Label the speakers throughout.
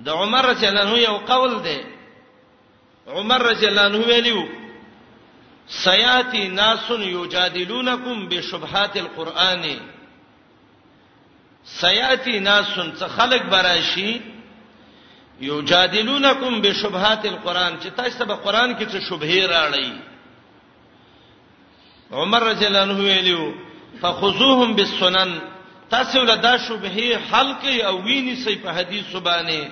Speaker 1: د عمر رضی الله عنه یو قول دی عمر رضی الله عنه ویلو سیاتی ناس یجادلونکم بشبهات القرآن سیاتی ناس څخه خلق براشي یجادلونکم بشبهات القرآن چې تاسو ته به قرآن کې څه شبهه راړی عمر رضی الله عنه ویلو فخذوهم بالسنن تاسو له دا شبهه حل کوي او ویني سي په حدیث سبانه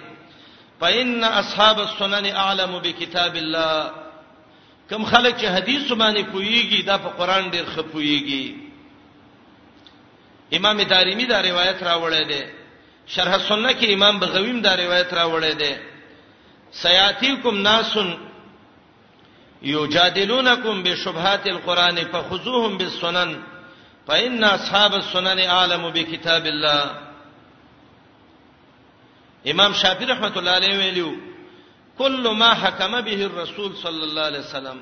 Speaker 1: فإن أصحاب السنن أعلم بكتاب الله کم خلک چې حدیث باندې پویږي دا په قران ډیر خپویږي امام دارمی دا روایت راوړی دی شرح سنه کې امام بغویم دا روایت راوړی دی سیاتیکم ناسن یجادلونکم بشبهات القران فخذوهم بالسنن فإن أصحاب السنن أعلم بكتاب الله امام شافعي رحمت الله علیه ویلو کل ما حکم به الرسول صلی الله علیه وسلم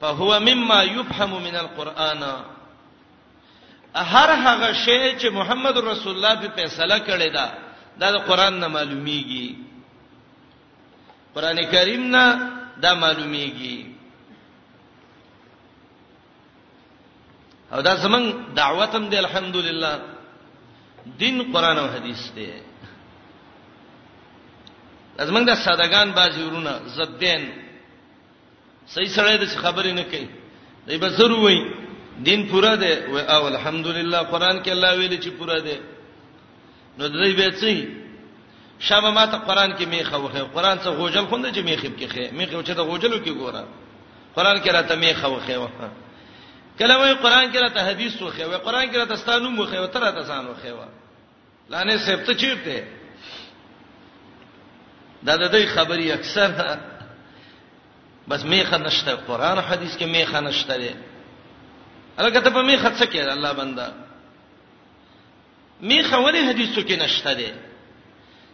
Speaker 1: فهو مما يفهم من القرآن هر هغه شی چې محمد رسول الله په فیصله کړی دا د قرآن نه معلومیږي قران کریم نه دا معلومیږي او دا زمنګ دعوت هم دی الحمدلله دین قران او حدیث دی زمنګ د سادهګان بازی ورونه زدین صحیح سره د خبرې نه کوي دی به زر وای دین پورا دی و او الحمدلله قران کې الله ویلي چې پورا دی نو دوی به څه شابه ما ته قران کې میخه وخه قران څخه غوجل خوند چې میخه کې خې میخه چې د غوجلو کې ګوره قران کې راته میخه وخه وخه کله وای قران کې راته حدیث وخه وای قران کې راته ستانو مخه وتره ته ځان وخه وای لانه صاحب ته چیرته دا د دې خبري اکثر بس میخه نشته قران حدیث کې میخه نشته دی الګا ته په میخه څه کې الله بندا میخه ولې حدیثو کې نشته دی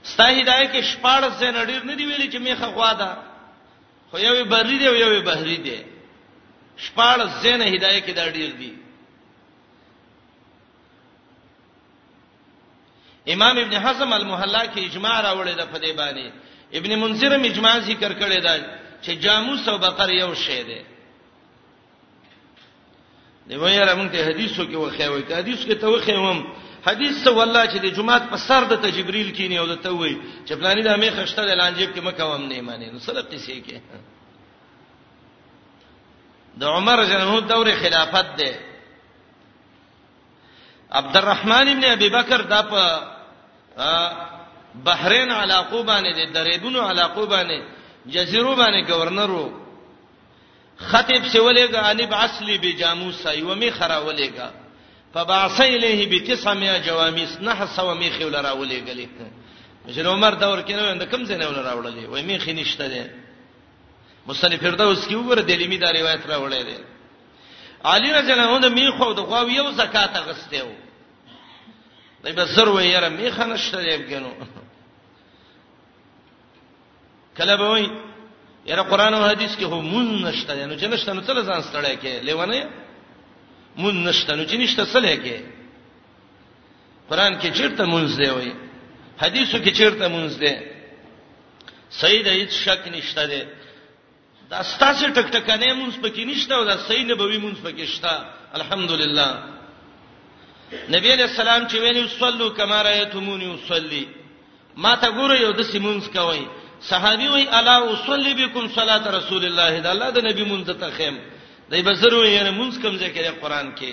Speaker 1: ستا هدايه کې شپاړس زین ډیر نه دی ویلي چې میخه غوا ده خو یوې بری دی او یوې بحری دی شپاړس زین هدايه کې دا ډیر دی امام ابن حزم المحلا کې اجماع راوړی د فدی باندې ابن منذر هم اجماع ذکر کړی دا چې جاموس او بقر یو شی دی دی وایره مونږ ته حدیثو کې وخی وای ته حدیث کې ته وخی وم حدیث څه والله چې د جمعات په سر د تجبریل کینی او د ته وای چې پلانې د مې خشته د لانجیب کې مکه وم نه معنی نو سره قصې کې د عمر جنو دور خلافت ده عبدالرحمن ابن ابي بکر دا په بحرین علاقو باندې د دریبونو علاقو باندې جزیرو باندې گورنر وو خطیب سی ولېګا انی بعسلی بجاموس یو می خرا ولېګا فبعث الیه بتسمیا جوامیس نه سو می خول را ولېګلې مجر عمر دور کې نو کم ځای نه ول راوړلې وای می خې نشته ده مصنف فردوس کې وګوره د لیمی دا روایت راوړلې ده علی رضی الله عنه میخو د غو یو زکات غسته و دی به سر وې یاره میخه نشته دی بګنو کله به وای یاره قران او حدیث کې هم مون نشته دی نو چې نشته نو تل ځان ستړی کې لیونه مون نشته نو چې نشته سلې کې قران کې چیرته مونږ دی وای حدیثو کې چیرته مونږ دی صحیح دی هیڅ شک نشته دی دا ستاسو ټک ټکانه مونږ پکې نشته او دا صحیح نبوي مونږ پکې شته الحمدلله نبی علیہ السلام چې ویلو صلو کما رایتمونی وصلی ما ته ګوره یو د سیمونز کوي صحابي وی الا اصلي بكم صلاه رسول الله دا الله د نبی مونږ ته خیم دای بزرو یې مونږ کوم ځای کې قرآن کې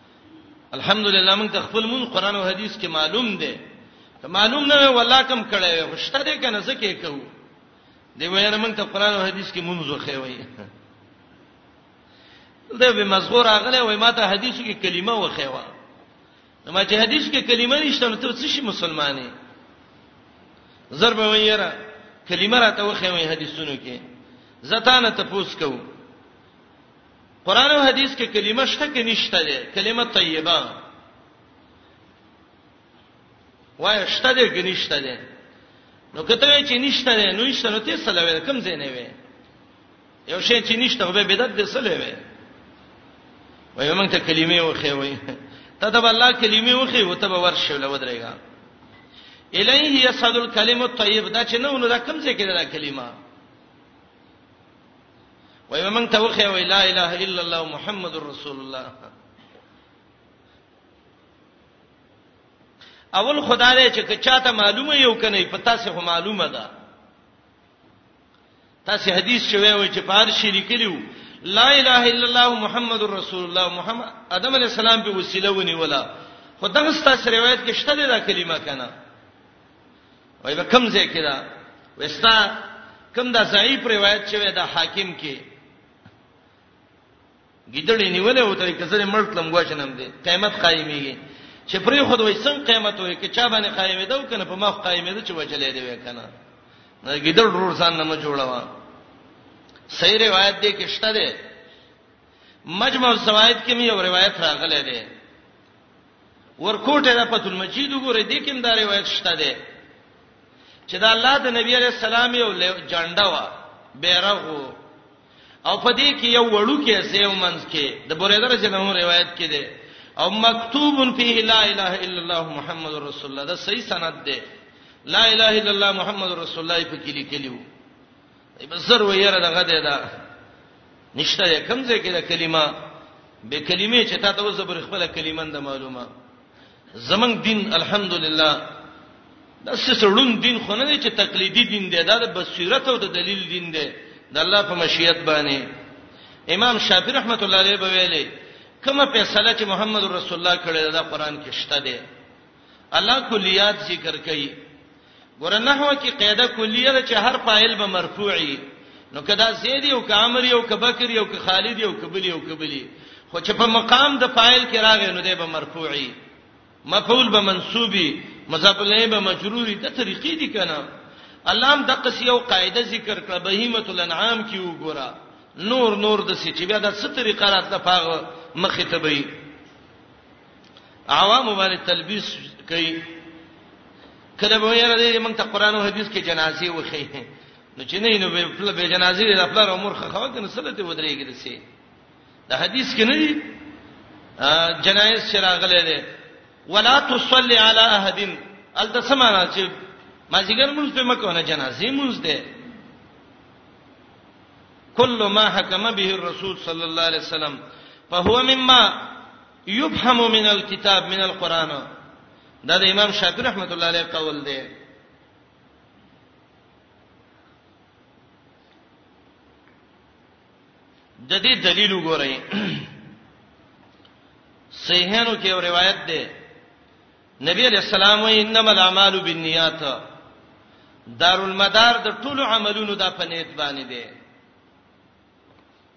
Speaker 1: الحمدلله موږ ته خپل مون قران او حديث کې معلوم دی که معلوم نه وي ولا کم کړي وي خوشته دې کنه څه کې کوو دی ویره موږ ته قران او حديث کې مونږ زوخه وي دا به مزغور اغله وای ما ته حدیث کې کلمه وخه وا ما چې حدیث کې کلمه نشته نو ته څه شي مسلمانې ضرب ویره کلمه راته وخه وای حدیثونو کې زتانه ته پوس کوو قران او حدیث کې کلمه شته کې نشته ده کلمه طیبه وای شته ده کې نشته ده نو کته چې نشته ده نو نشته نو ته سلوي کم ځای نه وي یو شی چې نشته به بدعت دې سلوي وای موږ ته کلمې وخې وای ته د الله کلمې وخې وته به ورشل ودرېګا الیه یصد الکلم الطیب دا چې نو نو دا کم ځای کې دا کلمه وای موږ ته وخی وای لا اله الا الله محمد رسول الله اول خدای چې چاته معلومه یو کنه په تاسو خو معلومه ده تاسو حدیث شوی و چې پار شي لیکلیو لا اله الا الله محمد رسول الله محمد ادم علی السلام په وسیله ونی ولا خدغه ستاسو روایت کې شته دا کلمه کنه وای به کم ځای کې دا وستا کم دا ضعیف روایت شوی دا حاکم کې ګیدړې نیولې وته کزره مړ تلم غوښنم دي قیامت قایمیږي چې پرې خود وای څنګه قیامت وای کې چا باندې قایمې ده کنه په مخ قایمې ده چې وجلې دی وکنه نه ګیدړ ورور ځان نه جوړوا صحیح روایت دی کې شته ده مجمع الزوائد کې یو روایت راغلی دی ورکوټه د فتح المجید وګوره دې کوم دا روایت شته ده چې دا الله د نبی علی السلام یو جنډه و بیرغ او په دې کې یو وړو کې سیو منځ کې د بوریدر جنو روایت کې ده او مکتوب فيه لا اله الا الله محمد رسول الله دا صحیح سند ده لا اله الا الله محمد رسول الله په کې لیکلی وو بسر ویره دغه دی دا نشته کوم ځای کې دا کلمه به کلمې چې تا ته وځه پر خپل کلمه ده معلومه زمنګ دین الحمدلله دا سړون دین خو نه دی چې تقلیدی دین دی دا د بصیرت او د دلیل دین دی د الله په مشیت باندې امام شافعی رحمت الله علیه به ویلي کومه فیصله چې محمد رسول الله کړې ده قران کې شته ده الله کلیات ذکر کوي ګوره نحو کې قاعده کلیه ده چې هر فاعل به مرفوعي نو کدا زید یو کامر یو کبکر یو ک خالد یو کبلی یو کبلی خو چې په مقام د فاعل کې راغی نو دی به مرفوعي مفعول به منصوبي مضاف الیه به مجروري د طریقې دي کنه الله هم د قصې یو قاعده ذکر کړه بهیمه الانعام کې وګوره نور نور د سچ بیا د ستري قرات لپاره مخه ته به عوام باندې تلبیس کوي کله به یې راځي موږ ته قران او حدیث کې جنازي وخی نو چې نه نو په به جنازي د خپل عمر خخوا کنه سلته ودرېږي دسي د حدیث کې نه دي جنایز شراغله ده ولا تصلي على احد التسمعنا چې ما زیګر مونږ په مکه نه جنازي مونږ ده کله ما حکم به الرسول صلی الله علیه وسلم فهو مما یفهم من الكتاب من القران دا د امام شافعی رحمت الله علیه قول دی د دې دلیل وګورئ صحیحانو کې یو روایت ده نبی علیہ السلام وی انما الاعمال بالنیات دارالمدار د ټولو عملونو د پنیت باندې ده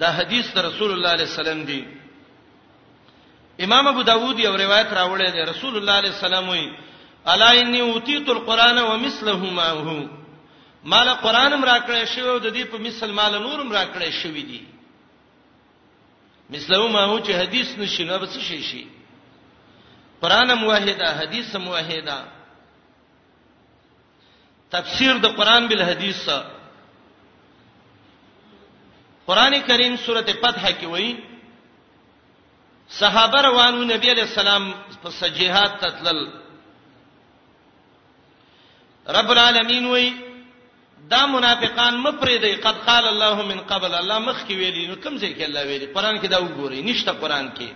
Speaker 1: دا حدیث د رسول الله علیه السلام دی امام ابو داوود یو روایت راوړی دی رسول الله علیه السلام وی الا انی اوتیت القرآن ومثله معه مال قرآن هم راکړی شوی او د دې په مثل مال نور هم راکړی شوی دی مثله معه چې حدیث نشینه بس شي شي قرآن موحده حدیث موحده تفسیر د قران بل حدیث قران کریم سورته فتح کې وایي صحابه روانو نبی علیہ السلام په سجهات تتلل رب العالمین وی دا منافقان م پرې دی قد قال الله من قبل الله مخ کې ویلی نو کوم ځای کې الله ویلی قران کې دا وګورئ نشته قران کې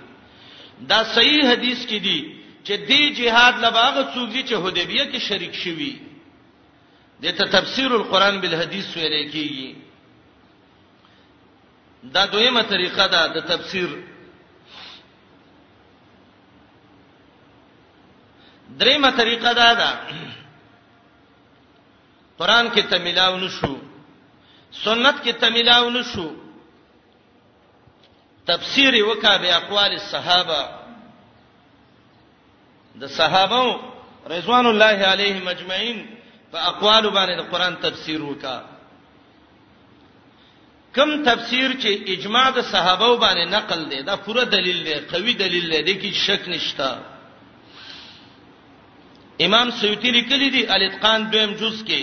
Speaker 1: دا صحیح حدیث کې دی چې دی جهاد لباغ څوک دي چې حدیبیه کې شریک شوی د ته تفسیر القرآن بالحدیث ویل کېږي دا دویمه طریقه ده د تفسیر دریمه طریقه دا ده قران کې تملاو نشو سنت کې تملاو نشو تفسیر وکا به اقوال الصحابه د صحابه رضوان الله علیهم اجمعین په اقوال باندې د قران تفسیر وکا کم تفسیر چې اجماع د صحابه باندې نقل دی دا پوره دلیل دی قوي دلیل دی د کی شک نشته امام سیوطی لیکلی دی الاتقان دویم جز کې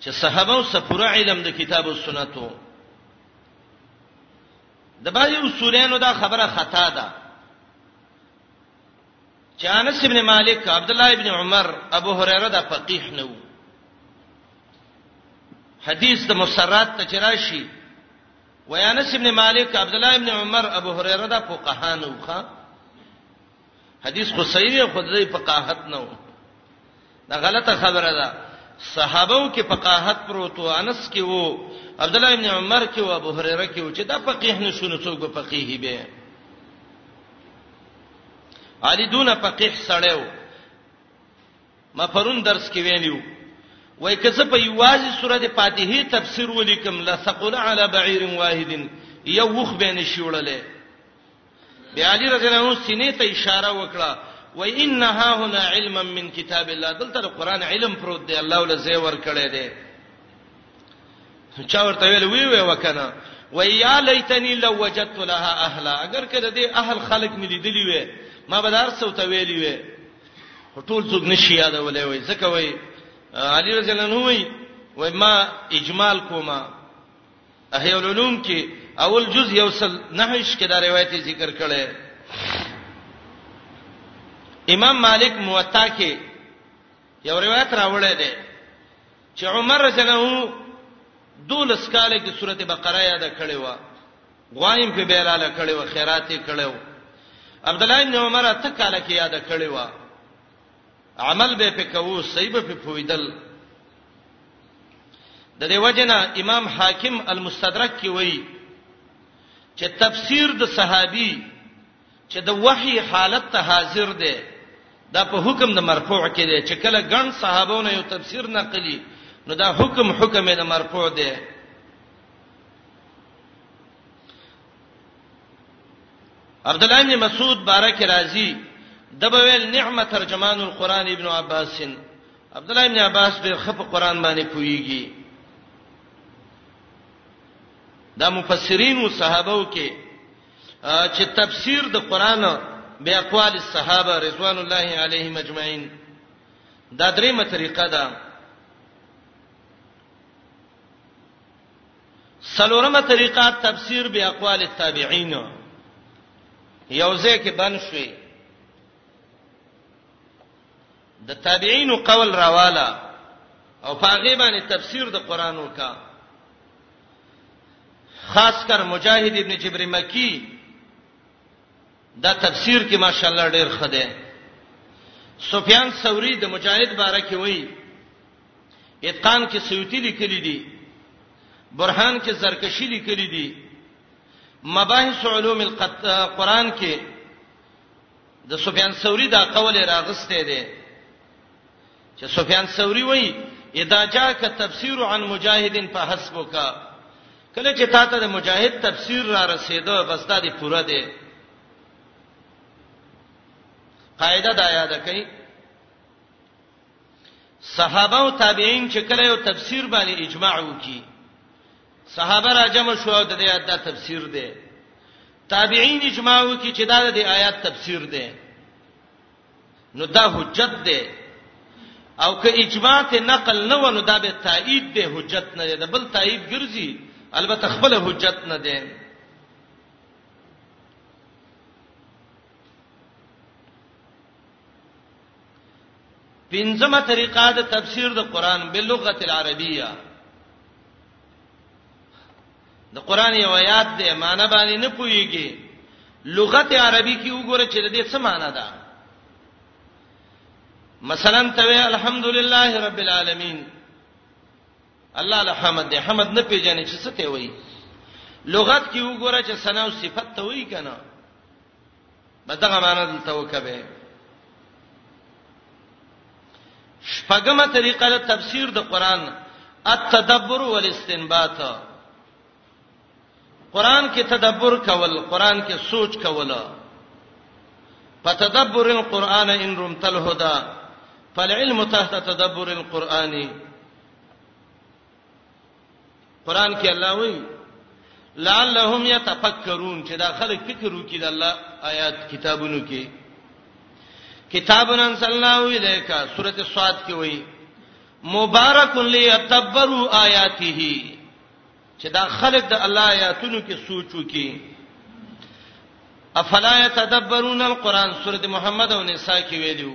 Speaker 1: چې صحابه او سپوره علم د کتاب او سنتو د بعضی اصولانو دا خبره خطا ده چې انس ابن مالک عبد الله ابن عمر ابو هريره دا فقيه نه وو حدیث د مسرات ته چرشی وانس ابن مالک عبد الله ابن عمر ابو هريره دا فقهانو ښا حدیث خو صحیح وي خو دې فقاهت نه و دا غلطه خبره ده صحابو کې فقاهت پروت و انس کې وو عبد الله ابن عمر کې او ابو هريره کې و چې دا فقيه نه شونه څوک به فقيه به علي دون فقيه سړیو ما پرون درس کې ویلیو وای کزه په یوازې سورته فاتحه تفسیر ولیکم لا ثقل علی بعیر واحد یو وخ بین شوړلې بیا علی رضی الله عنه سینې ته اشاره وکړه و انها هنا علما من کتاب الله دلته قرآن علم پروت دی الله ول زی ور کړی دی چا ورته ویل وی وی وکنه و یا لیتنی لو وجدت لها اهلا اگر کده دې اهل خلق مې لیدلی وي ما به دار سو ته ویلی وي ټول څوک نشي یادولې وي ځکه وي علی رضی الله عنه وي ما اجمال کومه احیاء العلوم کې اول جز یو سل نهش کې دا روایت ذکر کړي امام مالک موطا کې یو روایت راوړی دی چې عمر رضی الله عنه دولس کال کې سورته بقره یاد کړې و غوایم په بیلاله کړې و خیرات یې کړې و عبد الله بن عمر ته کال کې یاد کړې و عمل به په کوو صحیح به په پویدل د دې وجنه امام حاکم المستدرک کې وایي چې تفسیر د صحابي چې د وحي حالت ته حاضر دی دا په حکم د مرفوع کې دی چې کله ګڼ صحابونه یو تفسیر نقلی نو دا حکم حکم د مرفوع دی عبد الله بن مسعود بارک راضی د بویل نعمت ترجمان القرآن ابن عباس عبد الله بن عباس ډېر خپ قرآن باندې پويږي دا مفسرین او صحابه او کې چې تفسیر د قرآن به اقوال الصحابه رضوان الله علیهم اجمعین دا درېمه طریقه ده څلورمه طریقه تفسیر به اقوال التابعین یوځه کې بن شوي د تابعین قول راواله او پاغه باندې تفسیر د قران وکا خاص کر مجاهد ابن جبر مکی دا تفسیر کې ماشاءالله ډیر ښه دی سفیان ثوری د مجاهد باره کې وایي اتقان کې سیوطی لیکلی دی برهان کې زرکشی لیکلی دی مباحث علوم القرآن کې د سفیان ثوری دا قول راغسته دی چې سفیان ثوری وایي اذا جاءك تفسیر عن مجاهد فحسبک کله چې تا ته د مجاهد تفسیر را رسیدو بس دا دی پوره دی قاعده دا یاد کړئ صحابه او تابعین چې کله یو تفسیر باندې اجماع وکي صحابه راجم شو او د دې آیات دا تفسیر دی تابعین اجماع وکي چې دا د آیات تفسیر دی نو دا حجت دی او که اجماع ته نقل نه ونه دا به تایید دی حجت نه دی بل تایید ګرځي البته خپل حجت نه دی پنځمه طریقه د تفسیر د قران بلغت العربیه د قران یو آیات دی معنی باندې نه پويږي لغت عربي کې وګوره چې د دې څه معنی ده مثلا ته الحمدلله رب العالمین الله له حمد دی حمد نه پیژنې چې څه ته وایي لغت کې وګوره چې ثنا او صفت ته وایي کنه بدغه معنی دلته وکبه شپږمه طریقه د تفسیر د قران التدبر والاستنباط قران کې تدبر کول قران کې سوچ کول فتدبر القرآن ان رمت الهدى فالعلم تحت تدبر القرآن قران کې الله وایي لعلهم يتفکرون چې دا خلک فکر وکړي د الله آیات کتابونو کې کتاب انزلناه الیک سوره الصاد کې وایي مبارک لیتدبروا آیاته چې دا خلک د الله آیاتونو کې سوچ وکړي افلا يتدبرون القران سوره محمد او نساء کې ویلو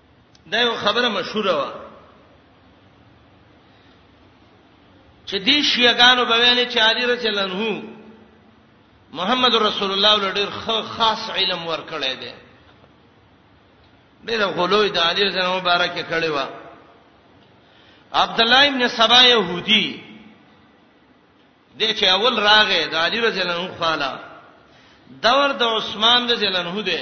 Speaker 1: دا یو خبره مشهوره و چې دې شیعاګانو به ویل چې علي رضی الله عنه محمد رسول الله له ډیر خاص علم ورکړی دی ډیره غلوې د علي رضی الله مبارک کړي و عبد الله ابن سبا يهودي د چې اول راغې د علي رضی الله عنه خاله دور د عثمان رضی الله عنه دی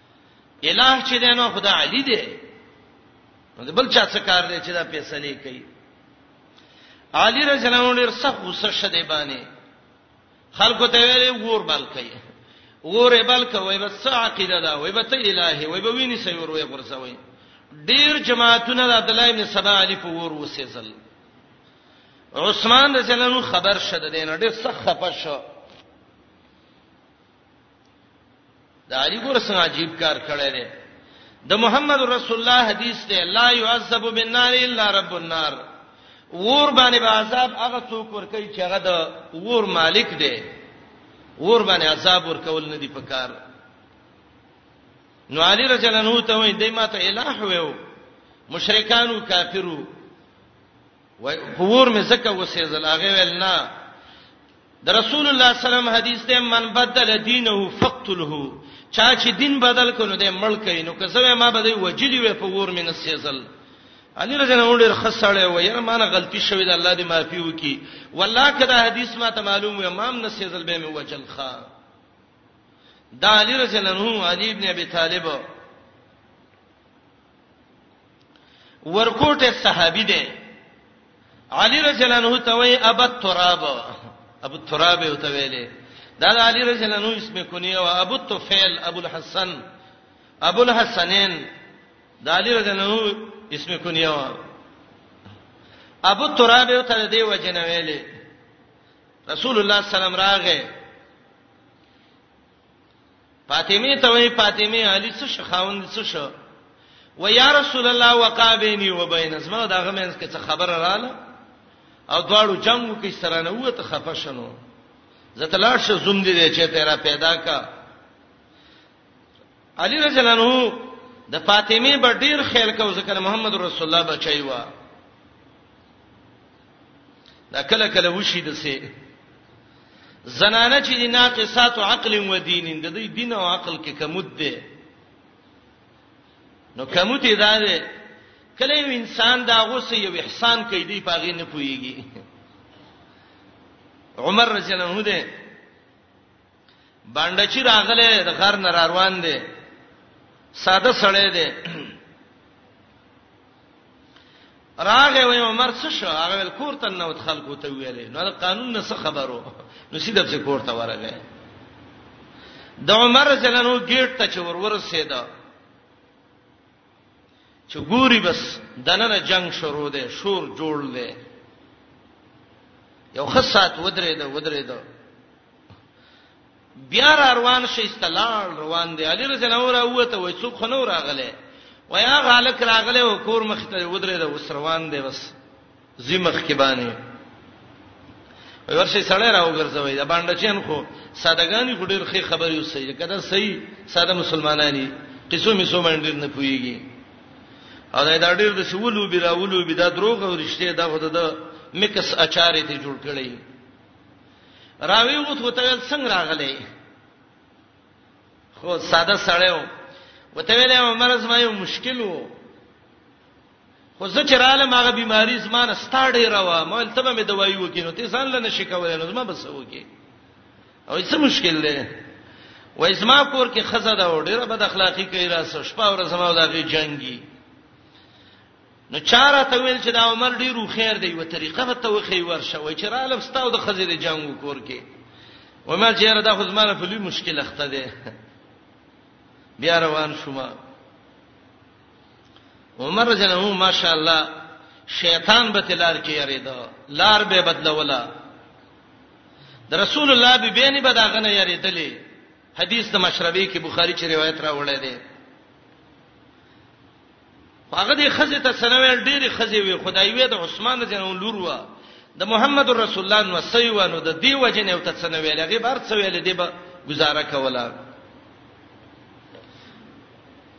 Speaker 1: الہ چې دی نو خدا علی دی نو بل چا څه کار دی چې دا فیصله کوي علی رضی الله عنه ډیر سخت غصه شده باندې خلکو ته ویلې ور بل کوي ور بل کوي بس عقیده دا وي به ته الہي وي به ویني سي ور وي ورسوي ډیر جماعتونه د عبد الله ابن سبا علی په ور وسېزل عثمان رضی الله عنه خبر شد دین ډیر سخت خپه شو دا علی ګور څنګه عجیب کار کړی دی د محمد رسول الله حدیث ته لا يعذب بالنار الا رب النار ور باندې به عذاب هغه څوک ور کوي چې هغه د ور مالک دی ور باندې عذاب ور کول نه دی پکار نو علی رجل انو ته وای دای ماته الہ ویو مشرکانو کافرو وای ور مې زکه وسېزل هغه ویل نه د رسول الله صلی الله علیه وسلم حدیث ده من بدل دینه فقتله چا چې دین بدل کړو د ملک نو که زوی ما بده وجلی وې په ور مې نسېزل علي رضی الله عنه ډېر خسړې و یره مانه غلطي شوې ده الله دې معافي وکي والله کدا حدیث ما ته معلوم و امام نسېزل به مې وجل خا دا علي رضی الله عنه علي ابن ابي طالب ورکوټه صحابي دی علي رضی الله عنه ته وای ابو تراب ابو تراب یو ته ویلې دا علي رضی الله عنه اسمه کونیه او ابو طفیل ابو الحسن ابو الحسنین دا علي رضی الله عنه اسمه کونیه ابو تراب یو ته دی وجنه ویلې رسول الله صلی الله علیه وسلم راغې فاطمه ته وی فاطمه علي څه شخاوند څه شو و یا رسول الله وقا بیني و بین زما دا غمنس کې څه خبره رااله او دواړو جنگو کې سره نه وته خفه شنو زته لاړ شه زوم دې چې تیرا پیدا کا علی رضی الله عنه د فاطمه بډیر خیال کو ځکه محمد رسول الله بچایوا دا کله کله وشي د سه زنانه چې د ناقصات عقل و دین د دې دین او عقل کې کمود ده نو کمود دی دا ده کله یو انسان دا غوسه یو احسان کوي دی پاغې نه پويږي عمر رضی الله عنه ده باندې چې راغله د غر نه روان دي ساده سړی دی راغه وې عمر څه شو هغه ول کور ته نوت خلکو ته ویلې نو قانون نه څه خبرو نو سیده په کور ته ورغه د عمر جلانو گیټ ته چې ورور سیده چې ګوري بس دنه جنگ شروع دی شور جوړ دی یو خصات ودرې ده ودرې ده بیا را روان شي استلال روان دی علي رضی الله عنه وته وای څوک خنو راغله وای هغه الک راغله او کور مخ ته ودرې ده وس روان دی بس زی مخ کې باندې ورشي سړی راو ګرځوي دا باندې چین خو سادهګانی خو ډېر ښه خبرې وسې کده صحیح ساده مسلمانانی قصو می سو باندې نه پويږي او دا ډېر د سولو بیراولو بي دا دروغ او رښتیا دا خو د مکس اچارې ته جوړ کړی راوی وو ته ویل څنګه راغلی خو ساده سړیو وته ویل مرز ما یو مشکل وو خو زه چې رالم هغه بیماری زمانه ستاړې راوه مول ته به مې دوايي وکینو ته ځان لنه شي کولای نو زما بس وکی او څه مشکل دی وای زما کور کې خزه دا ډیره بد اخلاقی کوي راسه شپه ور زما دا غي جنگي نو چاره ته ویل چې دا عمر ډیرو خیر دی و طریقه به ته وخی ورشه وای چې رالم ستاو د خزه دی جنگو کور کې و ما چې را دا خو زما په لوی مشکل اخته دی بیا روان شوم عمر جنو ماشاءالله شیطان به تلار کې یریدا لار به بدلولا د رسول الله به بیني به داغه نه یریدلې حدیث د مشربی کې بخاری چې روایت راوړی دی هغه دې خزه ته سنویل ډېری خزه وي خدای وې د عثمان جنو لور و د محمد رسول الله نو سیوانو د دی وجنه او ته سنویل هغه بار څه ویل دی به گزاره کوله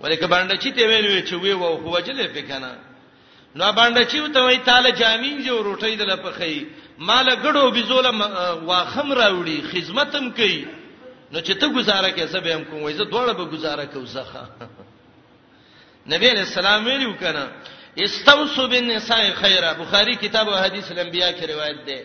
Speaker 1: ولیک باندې چې ته ویل وی چې وی وو خو وجلې پکنه نو باندې چې ته وی تعالی جامین جو روټي دل په خی مال غړو بيزول واخم راوړي خدمتم کوي نو چې ته گزاره کې زه به هم کوم وای زه دوړه به گزاره کوم زخه نبی علیہ السلام ویلو کنه استوصوا بالنساء خیره بخاری کتاب او حدیث الانبیاء کې روایت ده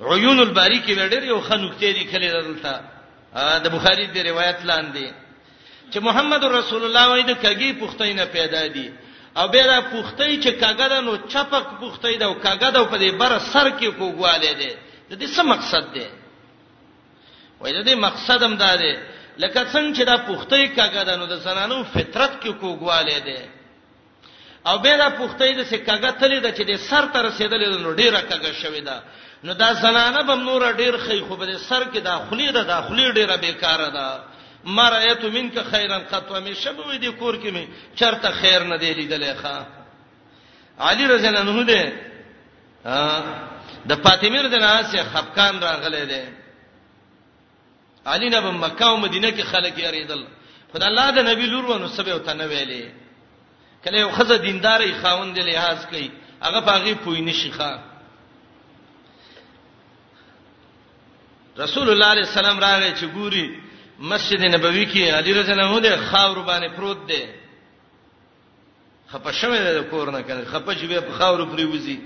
Speaker 1: عيون الباری کې ډېر یو خنوکته دي کله دلته د بخاری د روایت لاندې چې محمد رسول الله وایي د کګي پختې نه پیدا دي او به دا پختې چې کګه ده نو چپک پختې ده او کګه ده په دې بر سر کې کوګواله ده د دې څه مقصد ده وایي د دې مقصد هم دا ده لکه څنګه چې دا پختې کګه ده نو د زنانو فطرت کې کوګواله ده او به دا پوښتې د څه کګه تلې د چې د سر ته رسیدلې نو ډیره کګه شوې ده نو دا زنانه بم نور ډیر خې خو به سر کې دا خلی ده دا خلی ډیره بیکاره ده مرایت منک خیرن قط و می شب وې د کور کې می چرته خیر نه دی لیدلې ښا علی رضی الله عنه ده د فاطمه رضی الله عنها خفقان راغله ده علی نه په مکه او مدینه کې خلک یې ریدل خدای الله د نبی لور ونه سبه او تنه ویلې کله یو خزه دیندارې خاوند له لحاظ کوي هغه پاغي پوی نشي ښا رسول الله علیه السلام راغی چې ګوري مسجد نبوي کې علی رضی الله عنه د خاور باندې پروت دی خپه شوی دی د کور نه کنه خپه چې به په خاور پریوزي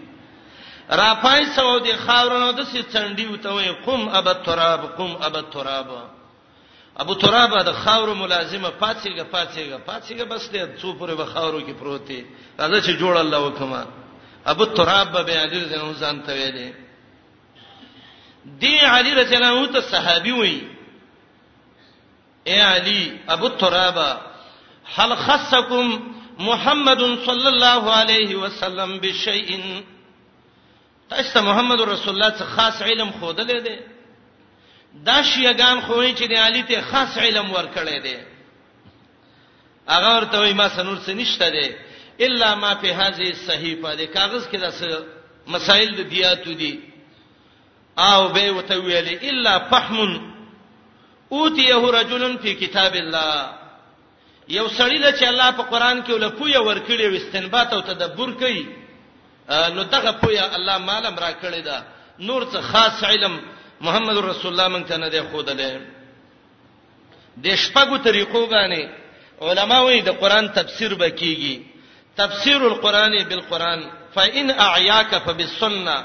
Speaker 1: را پای سو د خاور نه د سي څنډي وتوي قم اب التراب قم اب التراب ابو تراب د خاور ملازمه پاتېګه پاتېګه پاتېګه بس دې څو پورې به خاورو کې پروت دی راځه چې جوړ الله وکما ابو تراب به علي رضی الله ځان ته ویلې دی علي رضی الله ته صحابي وي اے علی ابو التراب هل خصکم محمد صلی الله علیه وسلم بشیء تاسو ته محمد رسول الله څخه خاص علم خودلې دی دا شیعاګان خو یې چې د علی ته خاص علم ورکړې دی هغه ورته وای ما سنور څه نشته دی الا ما په هذه صحیفه د کاغذ کې د مسائل د دیاتو دي او به وته ویل الا فحم اوتیه رجل فی کتاب الله یو سړی د چې الله په قران کې ول پوی ورکړي او استنباط او تدبر کوي نو دغه پوی الله مالم را کړی دا نور څه خاص علم محمد رسول الله مونږ ته نه دی خو ده د شپږو طریقو باندې علما وایي د قران تفسیر به کیږي تفسیر القرآن بالقرآن فإن أعياك فبالسنة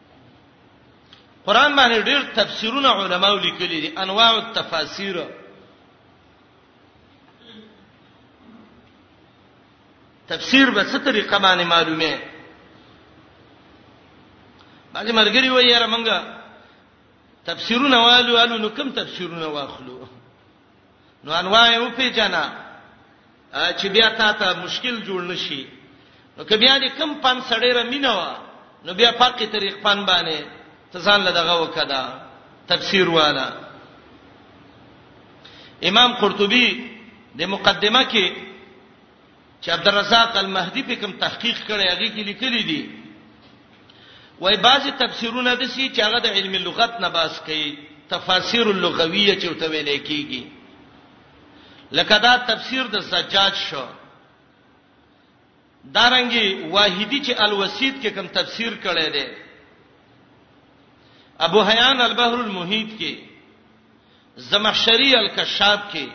Speaker 1: قران باندې ډېر تفسیرونه علماو لیکلي دي انواع التفاسیر تفسیر به څه طریقه باندې معلومه باندې مرګري وایي یاره مونږه تفسیرونه والو الو نو کوم تفسیرونه واخلو نو انواع او پیجنا چې بیا تا ته مشکل جوړ نشي نو که بیا دې کم پن سړی را مينو نو بیا پاکي طریق پن باندې ته ځان له دغه وکدا تفسیر والا امام قرطبي د مقدمه کې چې عبدالرزاق المهدی په کوم تحقیق کړي هغه کې لیکلي دي وای بعضی تفسیرونه د سی چې هغه د علم لغت نه باس کوي تفاسیر اللغویه چې وته ویل کیږي لکه دا تفسیر د سجاد شو دارنګي واحدی چې الوسید کې کوم تفسیر کړي دي ابو حیان البحر المحیط کې زمخشری الکشاف کې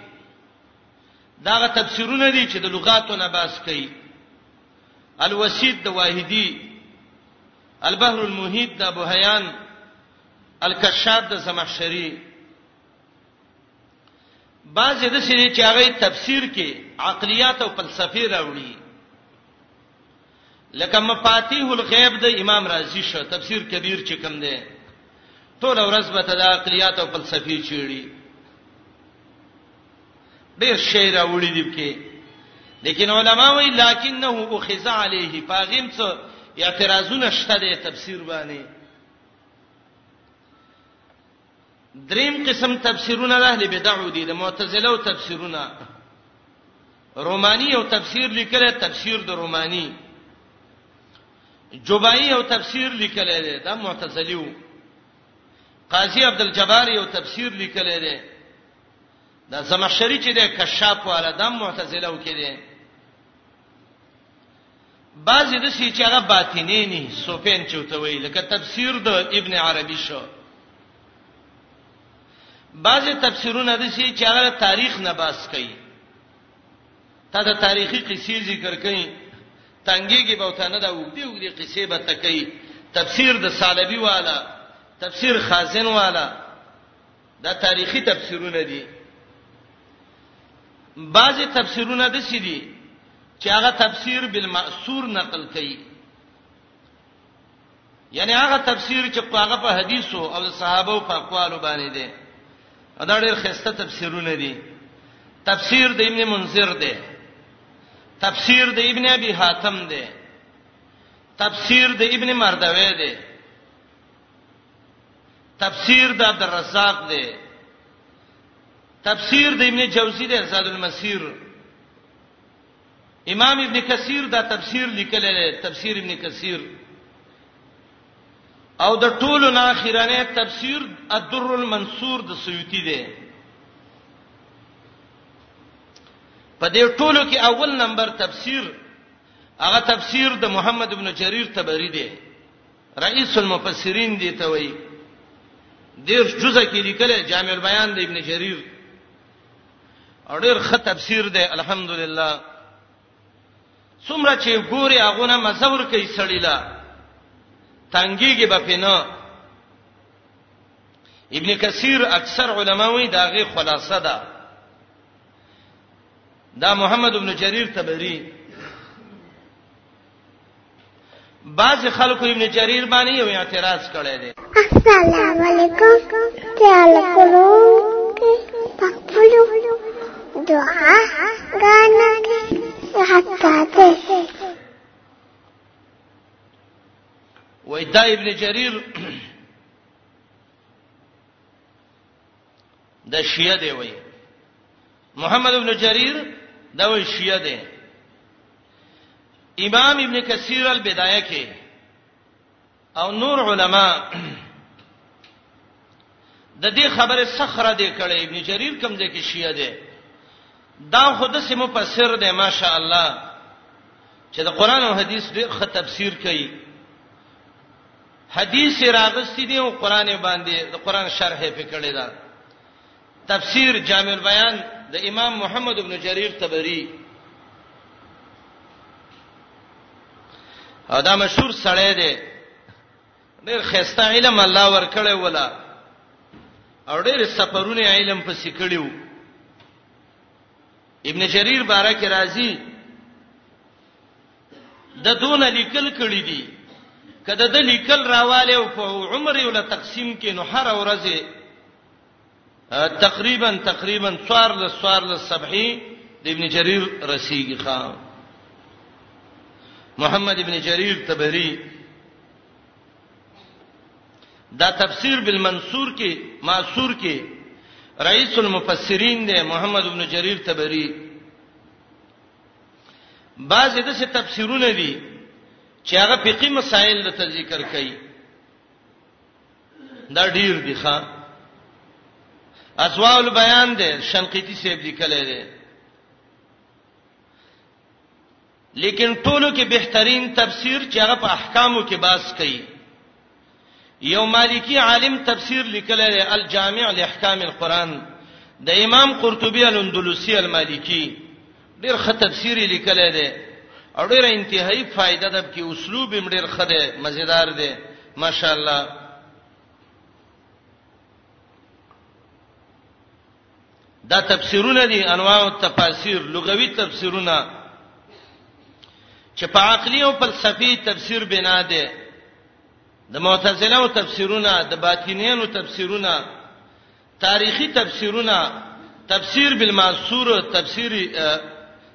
Speaker 1: داغه تفسیرونه دي چې د لغاتو نه باس کوي الوسید د واحدی البحر المحیط د ابو حیان الکشاف د زمخشری بعض د سری چې هغه تفسیر کې عقلیات او فلسفه راوړي لکه مفاتيح الغیب د امام رازی شو تفسیر کبیر چې کوم دی ټول ورځ به د عقلیات او فلسفي چیړي ډیر شی راوړي دي کې لیکن علما وی لکنه اخذ علیه پاغیم څه اعتراضونه شته د تفسیر باندې دریم قسم تفسیرونه د اهل بدع دي د معتزله او تفسیرونه رومانی او تفسیر لیکل تفسیر د رومانی جبائی او تفسیر لیکل دي دا معتزلی وو قاضی عبد الجبار یو تفسیر لیکل دی دا زمخشری چې د کشاف والا د معتزله او کې دي بعضی د سی چې هغه باطینی نه سوپین چوته وی لکه تفسیر د ابن عربی شو بعضی تفسیرونه د سی چې هغه تاریخ نه باس کوي تا د تاریخي قصې ذکر کوي تنګي کې به وتنه دا وګړي وګړي قصې به تکي تفسیر د سالبی والا تفسیر خازن والا دا تاریخي تفسیرونه دي بعضی تفسیرونه د څه دي چې هغه تفسیر بالمأثور نقل کړي یعنی هغه تفسیر چې هغه په حدیثو او صحابه او په اقوالو باندې دي دا ډېر خسته تفسیرونه دي تفسیر د ابن منذر دی تفسیر د ابن ابي حاتم دی تفسیر د ابن مردوی دی تفسیر د عبد الرزاق دی تفسیر د ابن جوزی دی زاد المسیر امام ابن کثیر دا تفسیر لیکل دی تفسیر ابن کثیر او د ټولو نه اخیرانه تفسیر الدر المنصور د سیوطی دی په دې ټولو کې اول نمبر تفسیر هغه تفسیر د محمد ابن جریر تبری دی رئیس المفسرین دی ته وایي دیر جزء کې لیکل جامع البیان د ابن جریر او ډیر ښه تفسیر دی الحمدلله څومره چې ګوري هغه نه مزور کوي سړی لا تنګيږي به پینه ابن کثیر اکثر علماوی داغه خلاصه ده دا دا محمد ابن جرير تبري بعض خلکو ابن جرير باندې یو اعتراض کړی دی
Speaker 2: السلام علیکم تعال کولو پخپلو دعا غانا کې حتا ته
Speaker 1: وای دا ابن جرير د شیعه دی وای محمد ابن جرير دا وای شیعه دی امام ابن کثیر البدایه کې او نور علما د دې خبره صخره دی کړه ابن جرير کوم ځای کې شیعه دی دا خود سمو پسر دی ماشاء الله چې د قران او حديث ډېر ښه تفسیر کوي حدیث راغستی دی او قران باندې د قران شرح په کړی دا تفسیر جامع البیان د امام محمد ابن جریر تبری دا مشهور سړی دی ډیر خسته علم الله ورکړی ولا او ډیر سفرونه علم په سکړیو ابن جریر بارک راضی د دون لیکل کړی دي کله د لیکل راواله او په عمر یو له تقسیم کې نو هر ورځ تقریبا تقریبا 14 14 صبحي د ابن جرير رسیږي خان محمد ابن جرير تبری دا تفسیر بالمنصور کې معصور کې رئیس المفسرین دی محمد ابن جرير تبری بعضې د څه تفسیرونه دي چې هغه فقہی مسائل د ذکر کوي دا ډیر دي ښا اسواء البیان ده شنقیتی سیب لیکلې ده لیکن ټولو کې بهترین تفسیر چې هغه په احکامو کې باس کوي یو مالکی عالم تفسیر لیکلی دی الجامع لاحکام القرآن د امام قرطبی الاندلسی المالکی ډیر ښه تفسیر لیکلی دی او ډیره انتهایی فائدہ ده کې اسلوب هم ډیر ښه دی مزیدار دی ماشاءالله دا تفسیرونه دي انواع او تفاسیر لغوي تفسیرونه چې په عقلي او فلسفي تفسیر بنا دي د معتزله او تفسیرونه د باطینیانو تفسیرونه تاریخي تفسیرونه تفسیر بالمنصور تفسیر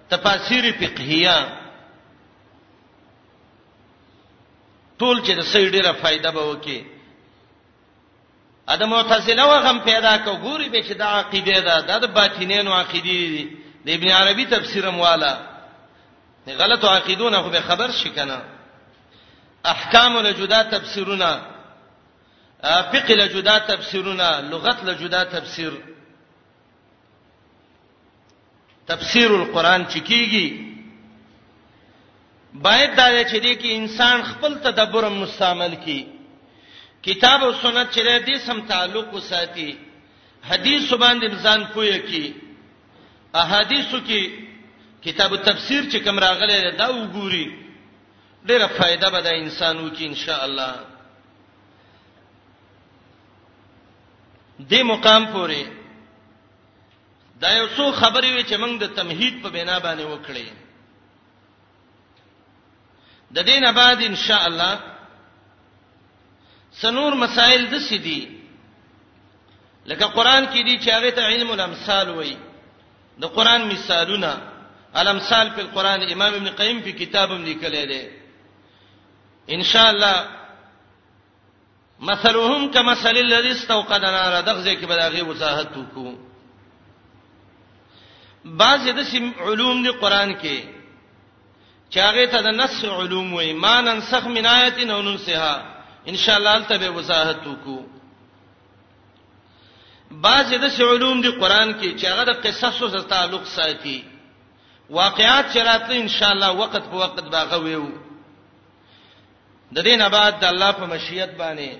Speaker 1: تفاسیر فقهیه ټول چې د سړي ډیره فائدہ به وکي اده معتزله وغم پیدا کو ګوري به چې دا عقیده ده د باطینینو عقیده دي د ابن عربي تفسیر موالا نه غلط عقیدونه خو به خبر شي کنه احکام له جدا تفسیرونه فقه له جدا تفسیرونه لغت له جدا تفسیر تفسیر القرآن چې کیږي باید دا چې دې کې انسان خپل تدبر مستعمل کی کتاب او سنت چې دې سم تعلق وساتي حدیث باندې ځان پوهه کی احادیثو کې کتاب تفسیر چې کوم راغلی دا وګوري ډیره فائدہ به د انسانو کې ان شاء الله دې مقام پورې دا یو څو خبرې وي چې موږ د تمهید په بنا باندې وکړې د دې نه بعد ان شاء الله سنور مسائل د سدي لکه قران کې دي چې هغه ته علم الامثال وایي د قران مثالونه الامثال په قران امام ابن قیم په کتابم لیکلې ده ان شاء الله مثلهم کمثل الذي استوقد نارا دغه کې به دغه وضاحت وکړو بعض د سیم علوم دی قران کې چاغه ته د نص علوم وای ما ننسخ من آیت نو ننسها ان شاء الله تل به وضاحت وکړو بعض د سیم علوم دی قران کې چاغه د قصص سره تعلق ساتي واقعات چرته ان شاء الله وخت په وخت باغه ویو د دې نه بعد د الله په مشیت باندې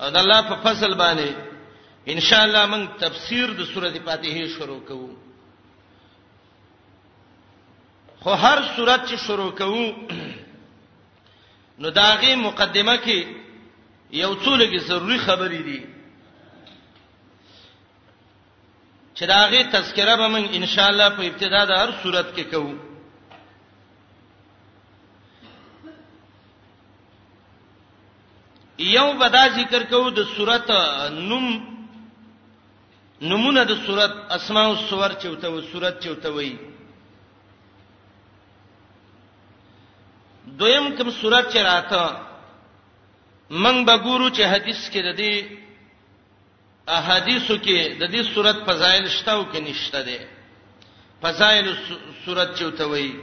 Speaker 1: او د الله په فضل باندې ان شاء الله موږ تفسیر د سورته فاتحه شروع کوو خو هر سورته چې شروع کوو نو داغه مقدمه کې یو څو لګي ضروری خبرې دي چې دا غي تذکرہ به من ان شاء الله په ابتدا د هر صورت کې کوو یو بدا ذکر کوو د صورت نوم نمونه د صورت اسماء الصور چوته و صورت چوته وی دویم کوم صورت چې راته من بګورو چې حدیث کې د دې احادیثو کې د دې صورت فضایل شته او کې نشته ده فضایل صورت چوته وایي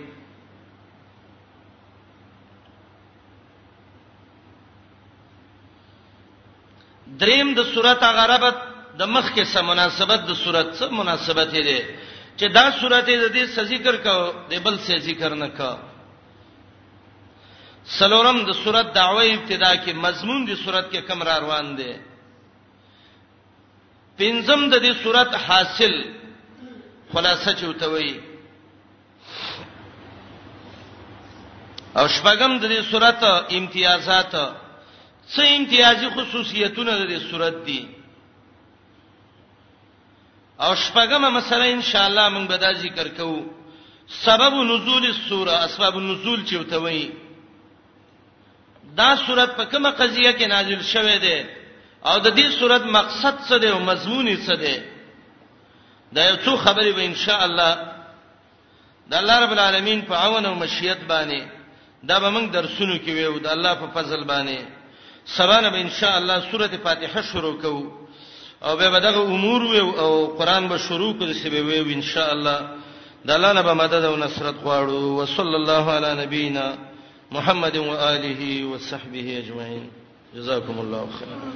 Speaker 1: دریم د صورت غربت د مخ کې سم مناسبت د صورت سره مناسبت دی چې دا صورت د دې ذکر کو د بل څه ذکر نه کا سلورم د صورت دعوه ابتدا کې مضمون د صورت کې کم را روان دی پنځم د دې صورت حاصل خلاصه چوتوي او شپږم د دې صورت امتیازات څه امتیازي خصوصیتونه د دې صورت دي او شپږمه مسله ان شاء الله موږ به دا ذکر کوو سبب نزول السوره اسباب النزول چوتوي دا صورت په کومه قضیه کې نازل شوه دی او د دې صورت مقصد څه دی او مضمون یې څه دی دا یو څو خبرې به ان شاء الله د الله رب العالمین په عون او مشیت باندې دا به موږ درسونو کې ویو د الله په فضل باندې سبانه به ان شاء الله سورته فاتحه شروع کوو او به دغه امور ویو او قران به شروع کړو چې به ویو ان شاء الله د الله نه به مدد او نصرت غواړو وصلی الله علی نبینا محمد وآله وصحبه أجمعين جزاكم الله خيرا